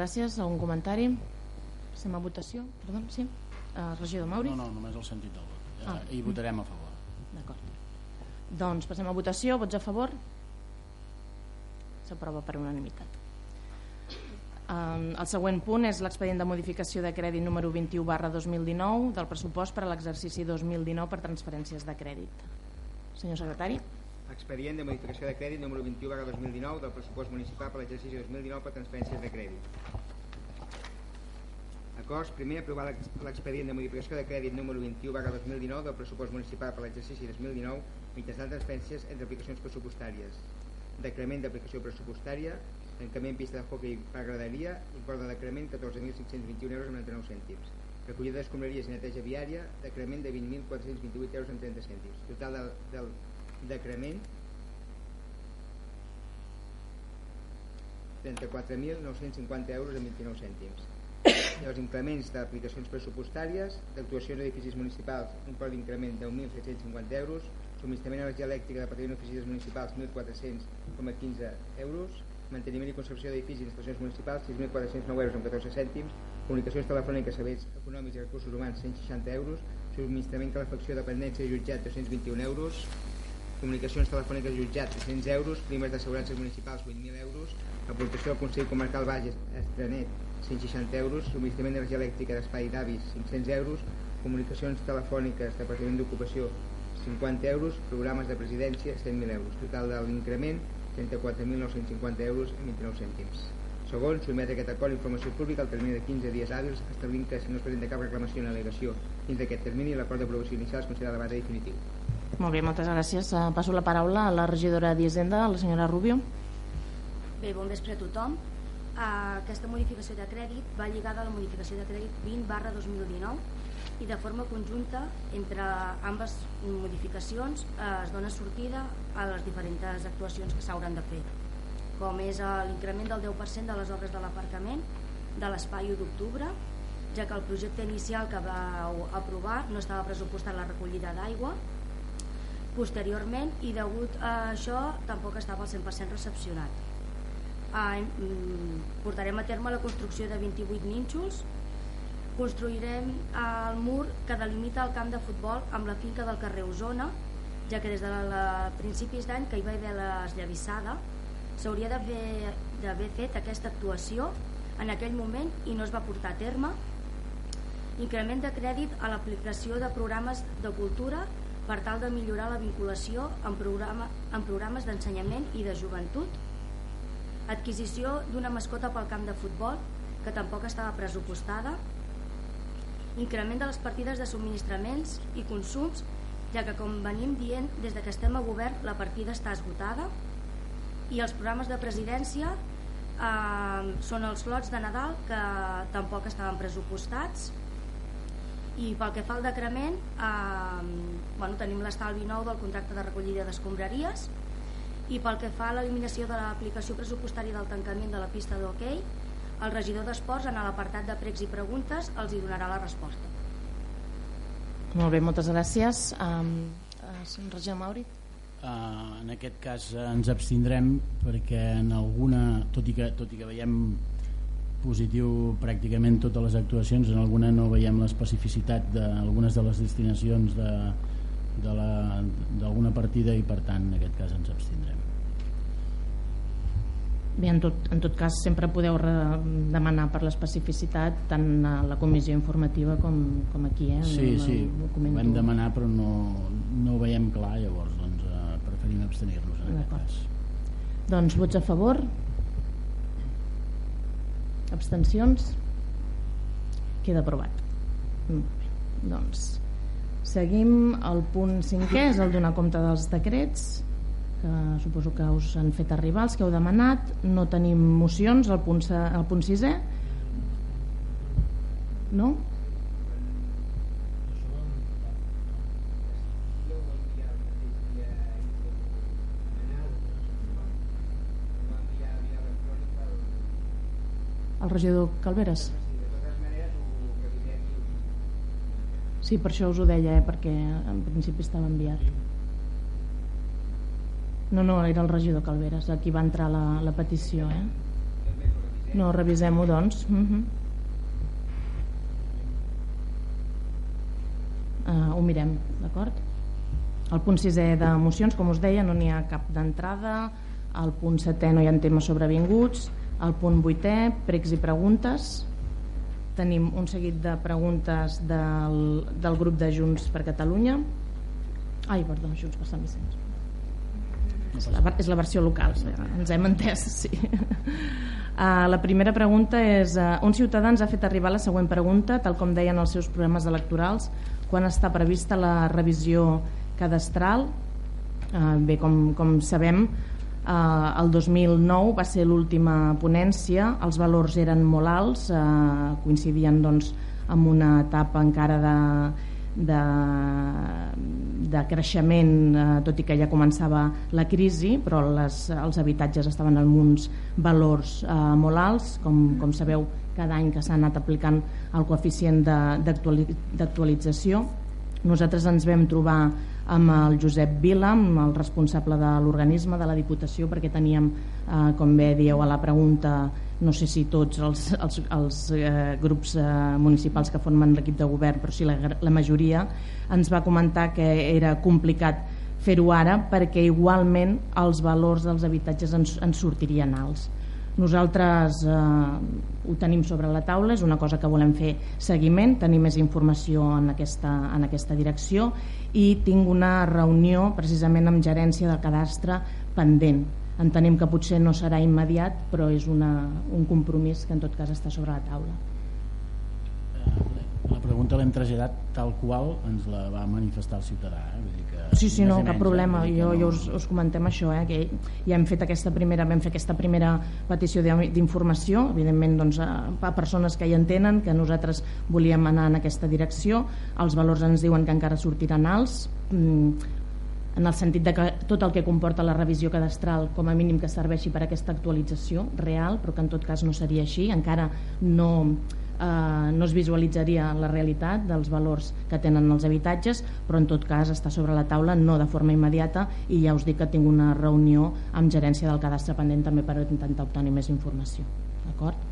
Gràcies. Algun comentari? Passem a votació. Perdó, sí? Uh, regidor Mauri? No, no, només el sentit del vot. Ah. Ah. Hi votarem a favor. D'acord. Doncs passem a votació. Vots a favor? S'aprova per unanimitat. Um, el següent punt és l'expedient de modificació de crèdit número 21 barra 2019 del pressupost per a l'exercici 2019 per transferències de crèdit. Senyor secretari. Expedient de modificació de crèdit número 21 barra 2019 del pressupost municipal per l'exercici 2019 per transferències de crèdit. Acords. Primer, aprovar l'ex- l'expedient de modificació de crèdit número 21 barra 2019 del pressupost municipal per l'exercici 2019 mitjançant transferències entre aplicacions pressupostàries. Decrement d'aplicació pressupostària, tancament pista de hockey per graderia, import de decrement 14.521 euros amb 99 cèntims. Recollida d'escombraries i neteja viària, decrement de 20.428 euros amb 30 cèntims. Total del, del decrement 34.950 euros amb 29 cèntims. I els increments d'aplicacions pressupostàries, d'actuacions a edificis municipals, un port d'increment de 10.750 euros, subministrament d'energia elèctrica de patrimoni d'oficines municipals 1.400,15 euros, manteniment i conservació d'edificis i instal·lacions municipals 6.409 euros amb 14 cèntims, comunicacions telefòniques, serveis econòmics i recursos humans 160 euros, subministrament calefacció, dependència i jutjat 221 euros, comunicacions telefòniques jutjat 300 euros, primes d'assegurances municipals 8.000 euros, aportació al Consell Comarcal Bages Estrenet 160 euros, subministrament d'energia elèctrica d'espai d'avis 500 euros, comunicacions telefòniques Departament d'Ocupació 50 euros, programes de presidència 100.000 euros. Total de l'increment 34.950 euros i 29 cèntims. Segon, sotmet aquest acord informació pública al termini de 15 dies hàbils, establint que si no es presenta cap reclamació en al·legació dins d'aquest termini, l'acord d'aprovació inicial es considera de base definitiu. Molt bé, moltes gràcies. Eh, Passo la paraula a la regidora d'Hisenda, la senyora Rubio. Bé, bon vespre a tothom. Uh, aquesta modificació de crèdit va lligada a la modificació de crèdit 20 barra 2019 i de forma conjunta entre ambes modificacions uh, es dona sortida a les diferents actuacions que s'hauran de fer com és l'increment del 10% de les obres de l'aparcament de l'espai 1 d'octubre ja que el projecte inicial que vau aprovar no estava pressupostat la recollida d'aigua posteriorment i degut a això tampoc estava al 100% recepcionat. Mm, portarem a terme la construcció de 28 nínxols. Construirem el mur que delimita el camp de futbol amb la finca del carrer Osona ja que des de la, principis d'any que hi va haver l'esllavissada s'hauria d'haver fet aquesta actuació en aquell moment i no es va portar a terme. Increment de crèdit a l'aplicació de programes de cultura per tal de millorar la vinculació en, programa, en programes d'ensenyament i de joventut. Adquisició d'una mascota pel camp de futbol que tampoc estava pressupostada. Increment de les partides de subministraments i consums ja que com venim dient des de que estem a govern la partida està esgotada. I els programes de presidència eh, són els lots de Nadal que tampoc estaven pressupostats i pel que fa al decrement eh, bueno, tenim l'estalvi nou del contracte de recollida d'escombraries i pel que fa a l'eliminació de l'aplicació pressupostària del tancament de la pista d'hoquei el regidor d'Esports en l'apartat de pregs i preguntes els hi donarà la resposta Molt bé, moltes gràcies. Um, uh, regidor Mauri. Uh, en aquest cas ens abstindrem perquè en alguna, tot i que, tot i que veiem positiu pràcticament totes les actuacions, en alguna no veiem l'especificitat d'algunes de les destinacions de d'alguna partida i per tant en aquest cas ens abstindrem. Bé, en tot, en tot cas sempre podeu demanar per l'especificitat tant a la comissió informativa com, com aquí eh? Sí, No- sí, ho comento. vam demanar però no, no ho veiem clar llavors doncs, eh, preferim abstenir-nos en aquest cas. Doncs vots a favor? Abstencions? Queda aprovat. Doncs seguim el punt cinquè, és el donar compte dels decrets que suposo que us han fet arribar els que heu demanat. No tenim mocions al punt, al punt sisè? No? El regidor Calveres? Sí, per això us ho deia, eh, perquè en principi estava enviat. No, no, era el regidor Calveres, a qui va entrar la, la petició. Eh? No, revisem-ho, doncs. Uh -huh. uh, ho mirem, d'acord? El punt sisè de mocions, com us deia, no n'hi ha cap d'entrada. Al punt setè no hi ha temes sobrevinguts. Al punt vuitè, pregs i preguntes. Tenim un seguit de preguntes del, del grup de Junts per Catalunya. Ai, perdó, Junts per Sant Vicenç. És la, és la versió local, ens hem entès, sí. Uh, la primera pregunta és uh, un ciutadà ens ha fet arribar la següent pregunta tal com deien els seus programes electorals quan està prevista la revisió cadastral uh, bé, com, com sabem uh, el 2009 va ser l'última ponència. Els valors eren molt alts uh, coincidien doncs, amb una etapa encara de, de, de creixement eh, tot i que ja començava la crisi però les, els habitatges estaven en uns valors eh, molt alts. Com, com sabeu cada any que s'ha anat aplicant el coeficient d'actualització nosaltres ens vam trobar amb el Josep Vila, amb el responsable de l'organisme de la Diputació perquè teníem, eh, com bé dieu a la pregunta no sé si tots els, els, els eh, grups eh, municipals que formen l'equip de govern, però sí la, la majoria, ens va comentar que era complicat fer-ho ara perquè igualment els valors dels habitatges ens, ens sortirien alts. Nosaltres eh, ho tenim sobre la taula, és una cosa que volem fer seguiment, tenir més informació en aquesta, en aquesta direcció. I tinc una reunió precisament amb gerència del cadastre pendent. Entenem que potser no serà immediat però és una, un compromís que en tot cas està sobre la taula. Eh, la pregunta l'hem traslladat tal qual ens la va manifestar el ciutadà eh? Vull dir que sí, sí, no, cap problema eh? jo, jo us, us comentem això eh? que ja hem fet aquesta primera vam fer aquesta primera petició d'informació evidentment doncs, a, a persones que hi entenen que nosaltres volíem anar en aquesta direcció els valors ens diuen que encara sortiran alts mm, en el sentit de que tot el que comporta la revisió cadastral com a mínim que serveixi per a aquesta actualització real, però que en tot cas no seria així, encara no, eh, no es visualitzaria la realitat dels valors que tenen els habitatges, però en tot cas està sobre la taula, no de forma immediata, i ja us dic que tinc una reunió amb gerència del cadastre pendent també per intentar obtenir més informació. D'acord?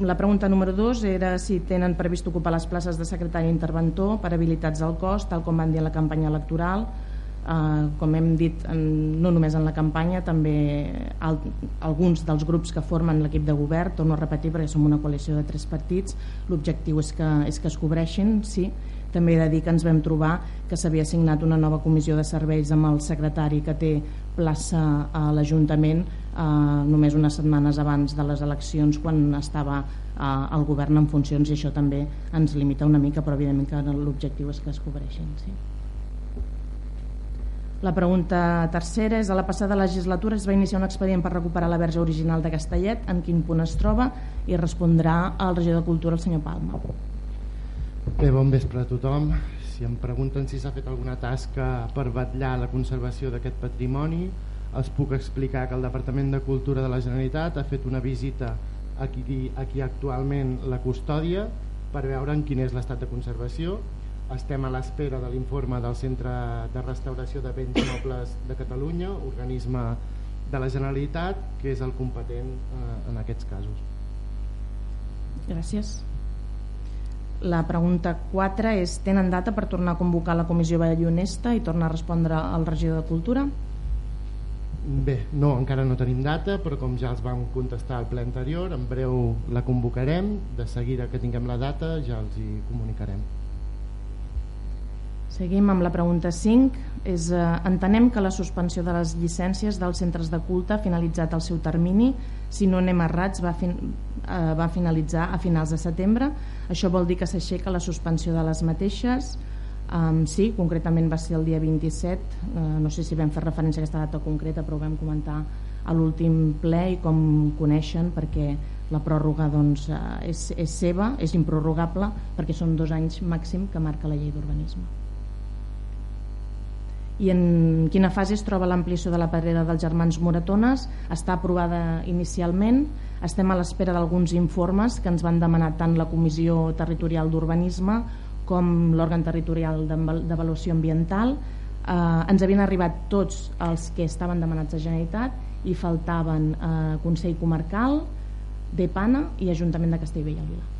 La pregunta número 2 era si tenen previst ocupar les places de secretari interventor per habilitats al cos, tal com van dir en la campanya electoral. Eh, com hem dit, en, no només en la campanya, també al, alguns dels grups que formen l'equip de govern, torno a repetir perquè som una coalició de tres partits, l'objectiu és, que, és que es cobreixin, sí, també he de dir que ens vam trobar que s'havia signat una nova comissió de serveis amb el secretari que té plaça a l'Ajuntament eh, només unes setmanes abans de les eleccions quan estava eh, el govern en funcions i això també ens limita una mica però evidentment que l'objectiu és que es cobreixin sí. La pregunta tercera és a la passada legislatura es va iniciar un expedient per recuperar la verge original de Castellet en quin punt es troba i respondrà al regidor de Cultura el senyor Palma Bé, bon vespre a tothom. Si em pregunten si s'ha fet alguna tasca per vetllar la conservació d'aquest patrimoni, els puc explicar que el Departament de Cultura de la Generalitat ha fet una visita a qui, a qui actualment la custòdia per veure en quin és l'estat de conservació. Estem a l'espera de l'informe del Centre de Restauració de Béns Mobles de Catalunya, organisme de la Generalitat, que és el competent eh, en aquests casos. Gràcies. La pregunta 4 és tenen data per tornar a convocar la comissió Honesta i tornar a respondre al regidor de Cultura? Bé, no, encara no tenim data, però com ja els vam contestar al ple anterior, en breu la convocarem, de seguida que tinguem la data ja els hi comunicarem. Seguim amb la pregunta 5. És, eh, entenem que la suspensió de les llicències dels centres de culte ha finalitzat el seu termini. Si no anem errats, va, fin, eh, va finalitzar a finals de setembre. Això vol dir que s'aixeca la suspensió de les mateixes. Um, sí, concretament va ser el dia 27. Uh, no sé si vam fer referència a aquesta data concreta, però ho vam comentar a l'últim ple i com coneixen, perquè la pròrroga doncs, uh, és, és seva, és improrrogable, perquè són dos anys màxim que marca la llei d'urbanisme i en quina fase es troba l'ampliació de la pedrera dels germans Moratones? Està aprovada inicialment. Estem a l'espera d'alguns informes que ens van demanar tant la Comissió Territorial d'Urbanisme com l'òrgan territorial d'avaluació ambiental. Eh, ens havien arribat tots els que estaven demanats a Generalitat i faltaven eh, Consell Comarcal, DEPANA i Ajuntament de Castellbell i Vila.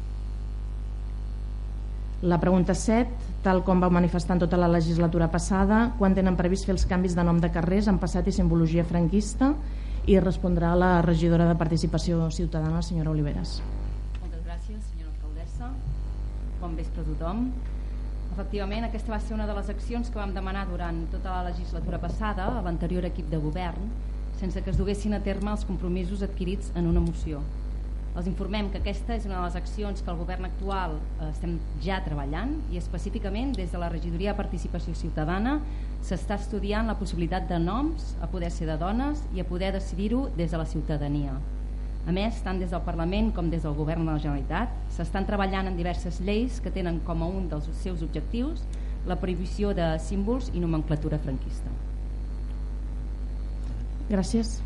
La pregunta 7, tal com va manifestar en tota la legislatura passada, quan tenen previst fer els canvis de nom de carrers en passat i simbologia franquista i respondrà la regidora de Participació Ciutadana, la senyora Oliveres. Moltes gràcies, senyora alcaldessa. Bon vespre a tothom. Efectivament, aquesta va ser una de les accions que vam demanar durant tota la legislatura passada a l'anterior equip de govern, sense que es duguessin a terme els compromisos adquirits en una moció. Els informem que aquesta és una de les accions que el govern actual eh, estem ja treballant i específicament des de la regidoria de participació ciutadana s'està estudiant la possibilitat de noms a poder ser de dones i a poder decidir-ho des de la ciutadania. A més, tant des del Parlament com des del Govern de la Generalitat s'estan treballant en diverses lleis que tenen com a un dels seus objectius la prohibició de símbols i nomenclatura franquista. Gràcies.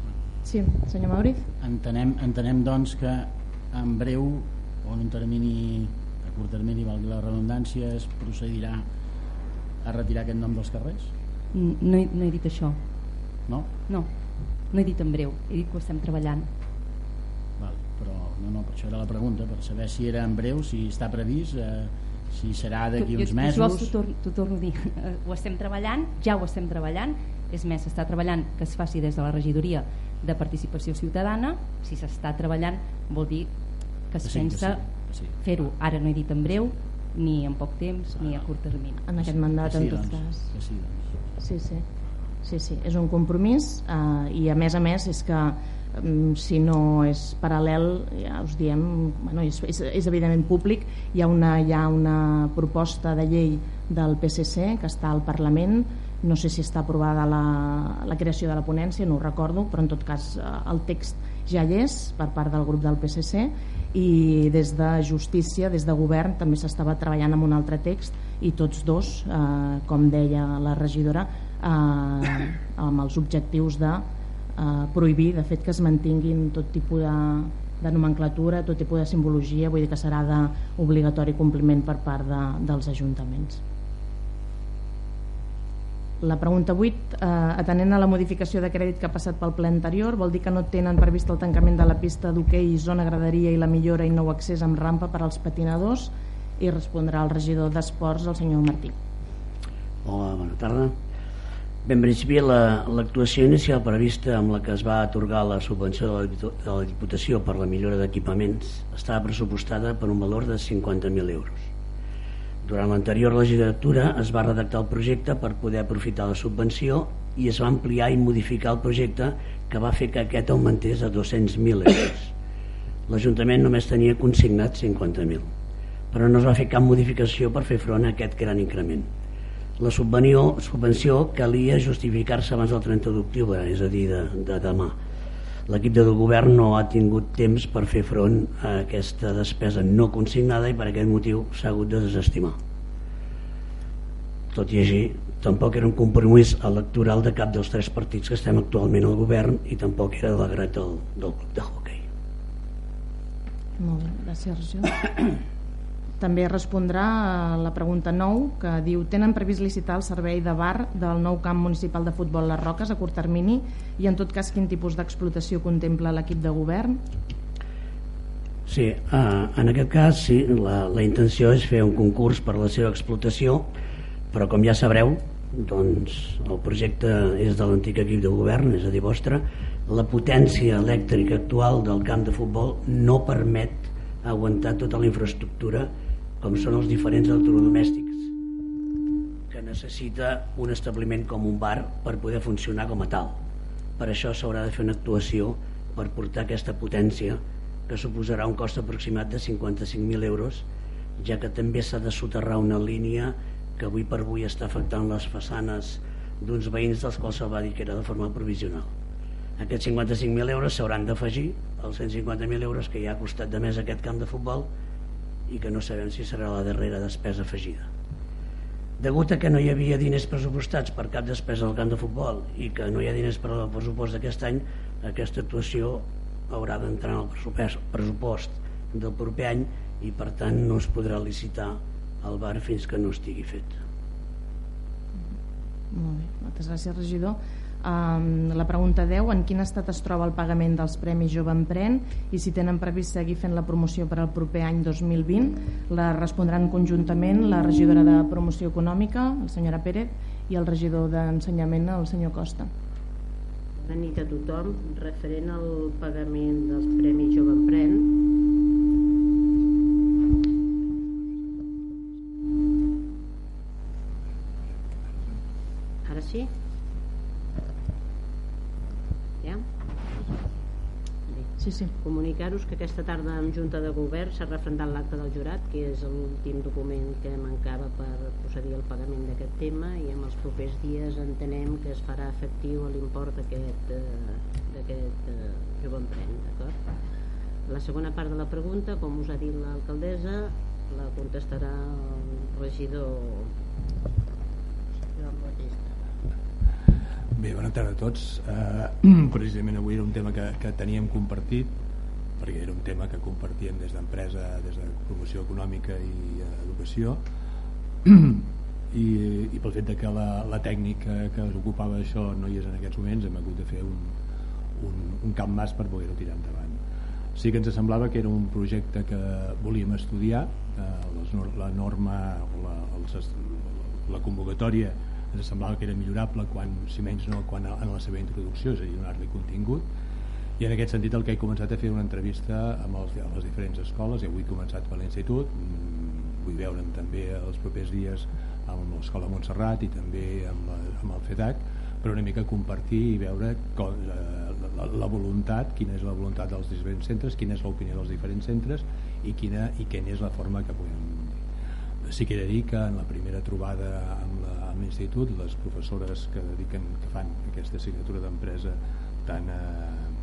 Sí, senyor Mauriz. Entenem, entenem doncs que en breu o en un termini a curt termini, valgui la redundància, es procedirà a retirar aquest nom dels carrers? No he, no he dit això. No? No, no he dit en breu, he dit que ho estem treballant. Val, però no, no, per això era la pregunta, per saber si era en breu, si està previst, eh, si serà d'aquí uns mesos... Jo t'ho torno a dir, ho estem treballant, ja ho estem treballant, és més, s'està treballant que es faci des de la regidoria de participació ciutadana, si s'està treballant vol dir que es sí, pensa sí, sí. fer-ho, ara no he dit en breu, ni en poc temps, ni a curt termini. En aquest mandat, sí, en tot doncs, cas. Sí, doncs. Sí, sí. Sí, sí, és un compromís eh, i a més a més és que mm, si no és paral·lel ja us diem, bueno, és, és, és evidentment públic, hi ha, una, hi ha una proposta de llei del PSC que està al Parlament no sé si està aprovada la, la creació de la ponència, no ho recordo però en tot cas eh, el text ja hi és per part del grup del PSC i des de Justícia, des de Govern també s'estava treballant amb un altre text i tots dos, eh, com deia la regidora eh, amb els objectius de eh, prohibir de fet que es mantinguin tot tipus de, de nomenclatura, tot tipus de simbologia, vull dir que serà d'obligatori compliment per part de, dels ajuntaments. La pregunta 8, eh, atenent a la modificació de crèdit que ha passat pel ple anterior, vol dir que no tenen previst el tancament de la pista d'hoquei, zona graderia i la millora i nou accés amb rampa per als patinadors i respondrà el regidor d'Esports, el senyor Martí. Hola, bona tarda. Bé, en principi, l'actuació la, inicial prevista amb la que es va atorgar la subvenció de la, de la Diputació per la millora d'equipaments estava pressupostada per un valor de 50.000 euros. Durant l'anterior legislatura es va redactar el projecte per poder aprofitar la subvenció i es va ampliar i modificar el projecte que va fer que aquest augmentés a 200.000 euros. L'Ajuntament només tenia consignat 50.000, però no es va fer cap modificació per fer front a aquest gran increment la subvenció, subvenció calia justificar-se abans del 30 d'octubre, és a dir, de, de demà. L'equip de govern no ha tingut temps per fer front a aquesta despesa no consignada i per aquest motiu s'ha hagut de desestimar. Tot i així, tampoc era un compromís electoral de cap dels tres partits que estem actualment al govern i tampoc era de l'agrat del, del club de hockey. Molt bé, gràcies, regidor. També respondrà a la pregunta 9 que diu tenen previst licitar el servei de bar del nou camp municipal de futbol Les Roques a curt termini i en tot cas quin tipus d'explotació contempla l'equip de govern? Sí, eh, en aquest cas sí, la, la intenció és fer un concurs per la seva explotació però com ja sabreu doncs el projecte és de l'antic equip de govern, és a dir vostre la potència elèctrica actual del camp de futbol no permet aguantar tota la infraestructura com són els diferents electrodomèstics que necessita un establiment com un bar per poder funcionar com a tal. Per això s'haurà de fer una actuació per portar aquesta potència que suposarà un cost aproximat de 55.000 euros ja que també s'ha de soterrar una línia que avui per avui està afectant les façanes d'uns veïns dels quals se'l va dir que era de forma provisional. Aquests 55.000 euros s'hauran d'afegir als 150.000 euros que ja ha costat de més aquest camp de futbol i que no sabem si serà la darrera despesa afegida. Degut a que no hi havia diners pressupostats per cap despesa al camp de futbol i que no hi ha diners per al pressupost d'aquest any, aquesta actuació haurà d'entrar en el pressupost, del proper any i per tant no es podrà licitar el bar fins que no estigui fet. Molt bé, moltes gràcies regidor. Um, la pregunta 10, en quin estat es troba el pagament dels Premis Jove Empren? I si tenen previst seguir fent la promoció per al proper any 2020 la respondran conjuntament la regidora de Promoció Econòmica, la senyora Pérez i el regidor d'Ensenyament, el senyor Costa. Bona nit a tothom. Referent al pagament dels Premis Jove Empren. Ara sí? Sí, sí. Comunicar-vos que aquesta tarda en Junta de Govern s'ha refrendat l'acte del jurat, que és l'últim document que mancava per procedir al pagament d'aquest tema i en els propers dies entenem que es farà efectiu l'import d'aquest eh, eh, jove empren, d'acord? La segona part de la pregunta, com us ha dit l'alcaldessa, la contestarà el regidor Bé, bona tarda a tots. Eh, precisament avui era un tema que, que teníem compartit, perquè era un tema que compartíem des d'empresa, des de promoció econòmica i eh, educació, i, i pel fet de que la, la tècnica que es ocupava d'això no hi és en aquests moments, hem hagut de fer un, un, un camp mas per poder-ho tirar endavant. Sí que ens semblava que era un projecte que volíem estudiar, eh, les, la norma, la, els, la convocatòria ens semblava que era millorable quan, si menys no quan en la seva introducció, és a dir, donar-li contingut. I en aquest sentit el que he començat a fer una entrevista amb els, amb les diferents escoles. I avui he començat per l'institut mm, vull veure'm també els propers dies amb l'escola Montserrat i també amb, la, amb el FEDAC per una mica compartir i veure com, eh, la, la voluntat, quina és la voluntat dels diferents centres, quina és l'opinió dels diferents centres i quina, i quina és la forma que podem sí que he de dir que en la primera trobada la amb l'institut, les professores que dediquen que fan aquesta assignatura d'empresa tant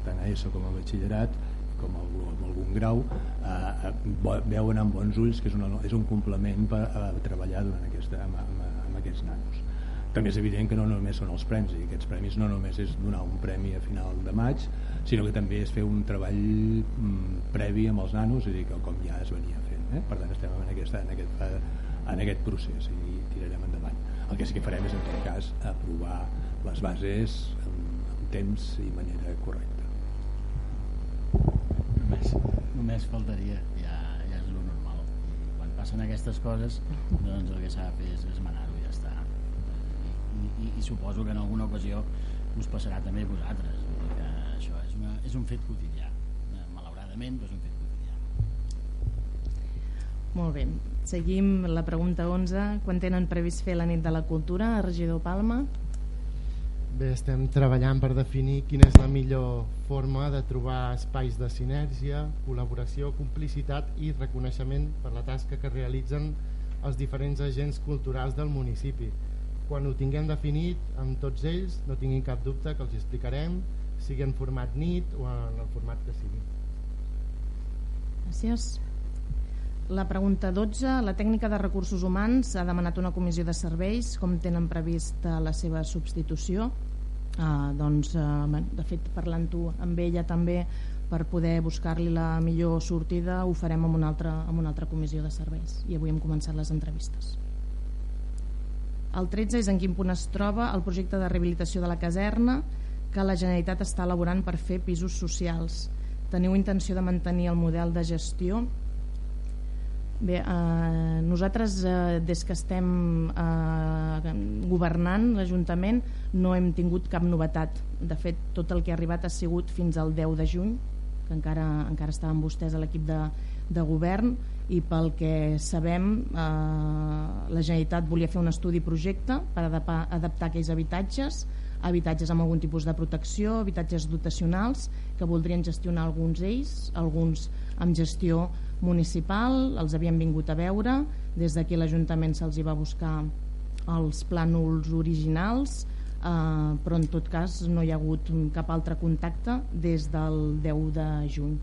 tant a ESO com a batxillerat com a, amb algun grau eh, veuen amb bons ulls que és, una, és un complement per a treballar durant aquesta, amb, amb, amb aquests nanos també és evident que no només són els premis i aquests premis no només és donar un premi a final de maig sinó que també és fer un treball mm, previ amb els nanos i dir que com ja es venia fent eh? per tant estem en, aquesta, en, aquest, en aquest procés i tirarem endavant el que sí que farem és, en tot cas, aprovar les bases en, en temps i manera correcta. Només, només faltaria, ja, ja és lo normal. I quan passen aquestes coses, doncs el que s'ha de fer és esmenar-ho i ja està. I, i, I suposo que en alguna ocasió us passarà també a vosaltres. Que això és, una, és un fet quotidià. Malauradament, però és un fet molt bé. Seguim la pregunta 11. Quan tenen previst fer la nit de la cultura? Regidor Palma. Bé, estem treballant per definir quina és la millor forma de trobar espais de sinergia, col·laboració, complicitat i reconeixement per la tasca que realitzen els diferents agents culturals del municipi. Quan ho tinguem definit amb tots ells, no tinguin cap dubte que els explicarem, sigui en format nit o en el format que sigui. Gràcies. La pregunta 12. La tècnica de recursos humans ha demanat una comissió de serveis. Com tenen previst la seva substitució? Uh, doncs, uh, de fet, parlant-ho amb ella també per poder buscar-li la millor sortida ho farem amb una, altra, amb una altra comissió de serveis i avui hem començat les entrevistes. El 13 és en quin punt es troba el projecte de rehabilitació de la caserna que la Generalitat està elaborant per fer pisos socials. Teniu intenció de mantenir el model de gestió Bé, eh, nosaltres eh, des que estem eh, governant l'Ajuntament no hem tingut cap novetat. De fet, tot el que ha arribat ha sigut fins al 10 de juny, que encara, encara estaven vostès a l'equip de, de govern i pel que sabem eh, la Generalitat volia fer un estudi projecte per adaptar, adaptar aquells habitatges habitatges amb algun tipus de protecció, habitatges dotacionals que voldrien gestionar alguns ells, alguns amb gestió municipal, els havien vingut a veure, des d'aquí l'Ajuntament se'ls va buscar els plànols originals, eh, però en tot cas no hi ha hagut cap altre contacte des del 10 de juny.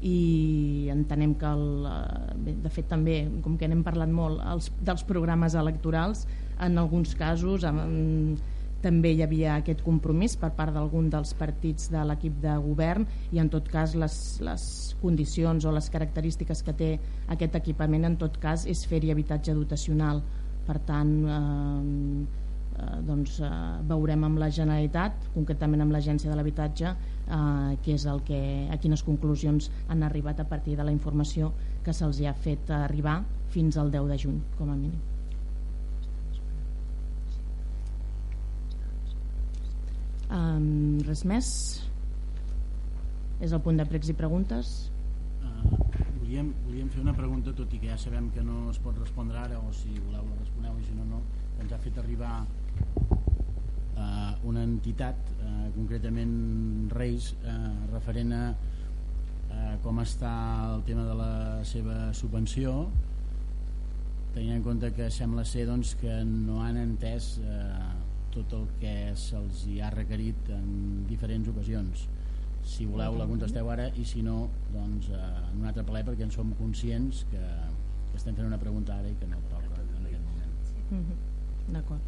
I entenem que el, eh, bé, de fet també com que n'hem parlat molt els, dels programes electorals en alguns casos en, també hi havia aquest compromís per part d'algun dels partits de l'equip de govern i en tot cas les, les condicions o les característiques que té aquest equipament en tot cas és fer-hi habitatge dotacional per tant eh, eh, doncs, eh, veurem amb la Generalitat, concretament amb l'Agència de l'Habitatge, eh, que és el que, a quines conclusions han arribat a partir de la informació que se'ls ha fet arribar fins al 10 de juny, com a mínim. Um, res més? És el punt de pregs i preguntes? Uh, volíem, volíem fer una pregunta, tot i que ja sabem que no es pot respondre ara, o si voleu la responeu i si no, no, ens ha fet arribar uh, una entitat, uh, concretament Reis, uh, referent a uh, com està el tema de la seva subvenció, tenint en compte que sembla ser doncs, que no han entès eh, tot el que se'ls ha requerit en diferents ocasions. Si voleu la contesteu ara i si no doncs eh, en un altre ple perquè en som conscients que, que estem fent una pregunta ara i que no toca en aquest moment. Mm -hmm. d'acord.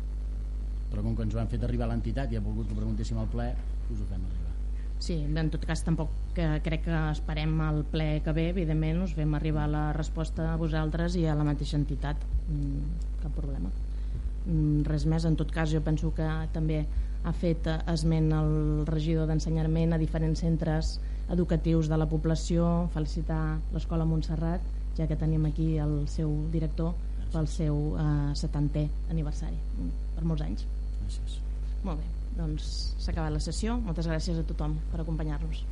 Però com que ens ho han fet arribar a l'entitat i ha volgut que preguntéssim al ple us ho fem arribar. Sí, en tot cas tampoc que crec que esperem al ple que ve, evidentment us fem arribar la resposta a vosaltres i a la mateixa entitat. Mm, cap problema res més, en tot cas jo penso que també ha fet esment el regidor d'ensenyament a diferents centres educatius de la població felicitar l'escola Montserrat ja que tenim aquí el seu director pel seu eh, 70è aniversari mm, per molts anys. Gràcies. molt bé, doncs s'ha acabat la sessió. Moltes gràcies a tothom per acompanyar-nos